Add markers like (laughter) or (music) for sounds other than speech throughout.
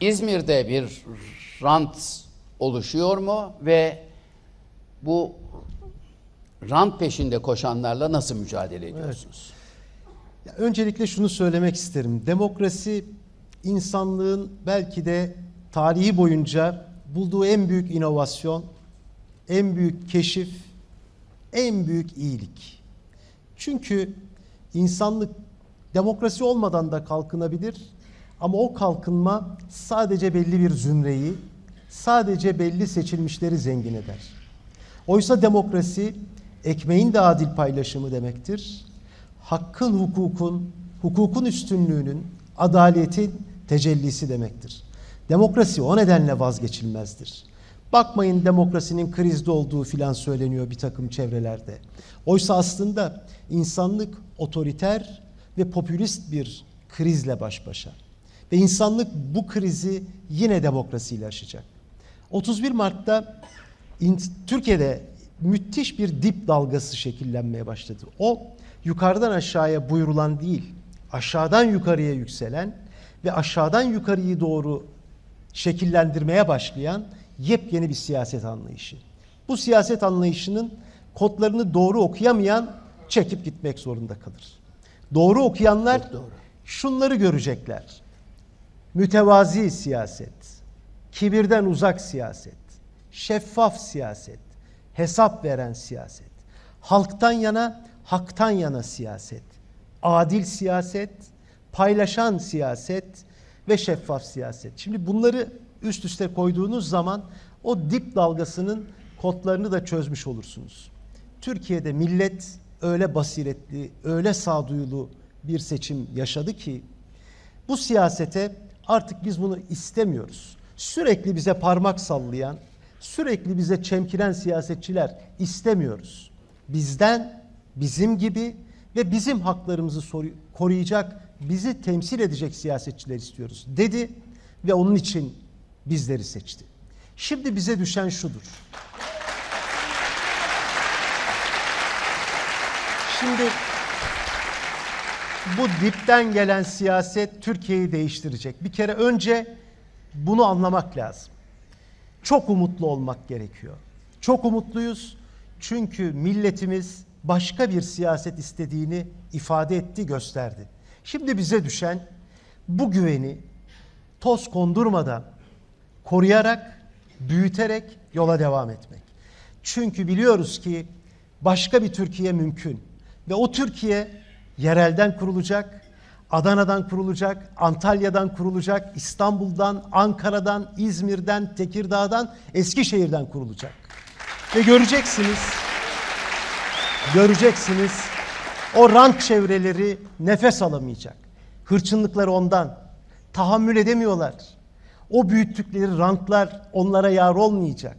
İzmir'de bir rant oluşuyor mu ve bu rant peşinde koşanlarla nasıl mücadele ediyorsunuz? Ya öncelikle şunu söylemek isterim. Demokrasi insanlığın belki de tarihi boyunca bulduğu en büyük inovasyon, en büyük keşif, en büyük iyilik. Çünkü insanlık demokrasi olmadan da kalkınabilir ama o kalkınma sadece belli bir zümreyi, sadece belli seçilmişleri zengin eder. Oysa demokrasi ekmeğin de adil paylaşımı demektir. Hakkın, hukukun, hukukun üstünlüğünün, adaletin tecellisi demektir. Demokrasi o nedenle vazgeçilmezdir. Bakmayın demokrasinin krizde olduğu filan söyleniyor bir takım çevrelerde. Oysa aslında insanlık otoriter ve popülist bir krizle baş başa. Ve insanlık bu krizi yine demokrasiyle aşacak. 31 Mart'ta Türkiye'de müthiş bir dip dalgası şekillenmeye başladı. O yukarıdan aşağıya buyurulan değil, aşağıdan yukarıya yükselen ve aşağıdan yukarıyı doğru şekillendirmeye başlayan yepyeni bir siyaset anlayışı. Bu siyaset anlayışının kodlarını doğru okuyamayan çekip gitmek zorunda kalır. Doğru okuyanlar doğru. şunları görecekler. Mütevazi siyaset, kibirden uzak siyaset, şeffaf siyaset, hesap veren siyaset, halktan yana, haktan yana siyaset, adil siyaset, paylaşan siyaset ve şeffaf siyaset. Şimdi bunları üst üste koyduğunuz zaman o dip dalgasının kodlarını da çözmüş olursunuz. Türkiye'de millet öyle basiretli, öyle sağduyulu bir seçim yaşadı ki bu siyasete artık biz bunu istemiyoruz. Sürekli bize parmak sallayan, sürekli bize çemkiren siyasetçiler istemiyoruz. Bizden, bizim gibi ve bizim haklarımızı koruyacak, bizi temsil edecek siyasetçiler istiyoruz dedi ve onun için bizleri seçti. Şimdi bize düşen şudur. Şimdi bu dipten gelen siyaset Türkiye'yi değiştirecek. Bir kere önce bunu anlamak lazım. Çok umutlu olmak gerekiyor. Çok umutluyuz. Çünkü milletimiz başka bir siyaset istediğini ifade etti, gösterdi. Şimdi bize düşen bu güveni toz kondurmadan koruyarak, büyüterek yola devam etmek. Çünkü biliyoruz ki başka bir Türkiye mümkün. Ve o Türkiye yerelden kurulacak, Adana'dan kurulacak, Antalya'dan kurulacak, İstanbul'dan, Ankara'dan, İzmir'den, Tekirdağ'dan, Eskişehir'den kurulacak. Ve göreceksiniz, göreceksiniz o rant çevreleri nefes alamayacak. Hırçınlıkları ondan. Tahammül edemiyorlar. O büyüttükleri rantlar onlara yar olmayacak.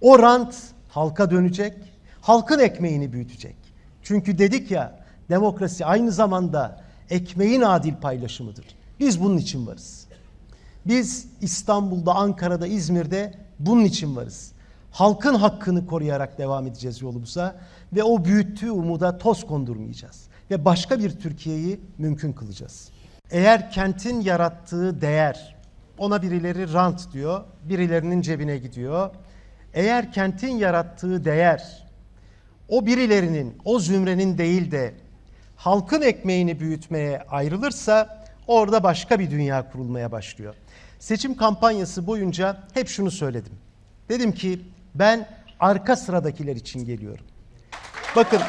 O rant halka dönecek, halkın ekmeğini büyütecek. Çünkü dedik ya demokrasi aynı zamanda ekmeğin adil paylaşımıdır. Biz bunun için varız. Biz İstanbul'da, Ankara'da, İzmir'de bunun için varız. Halkın hakkını koruyarak devam edeceğiz yolumuza ve o büyüttüğü umuda toz kondurmayacağız. Ve başka bir Türkiye'yi mümkün kılacağız. Eğer kentin yarattığı değer, ona birileri rant diyor, birilerinin cebine gidiyor. Eğer kentin yarattığı değer, o birilerinin, o zümrenin değil de halkın ekmeğini büyütmeye ayrılırsa orada başka bir dünya kurulmaya başlıyor. Seçim kampanyası boyunca hep şunu söyledim. Dedim ki ben arka sıradakiler için geliyorum. Bakın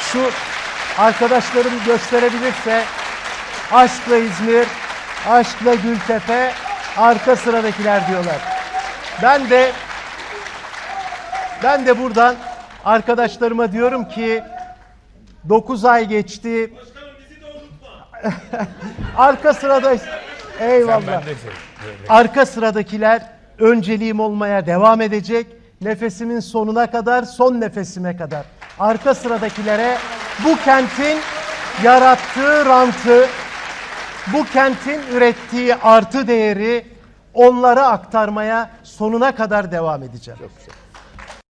şu arkadaşlarım gösterebilirse Aşkla İzmir, Aşkla Gültepe, arka sıradakiler diyorlar. Ben de ben de buradan arkadaşlarıma diyorum ki 9 ay geçti. (laughs) arka sırada eyvallah. Arka sıradakiler önceliğim olmaya devam edecek. Nefesimin sonuna kadar, son nefesime kadar. Arka sıradakilere bu kentin yarattığı rantı, bu kentin ürettiği artı değeri onlara aktarmaya sonuna kadar devam edeceğim. Çok güzel.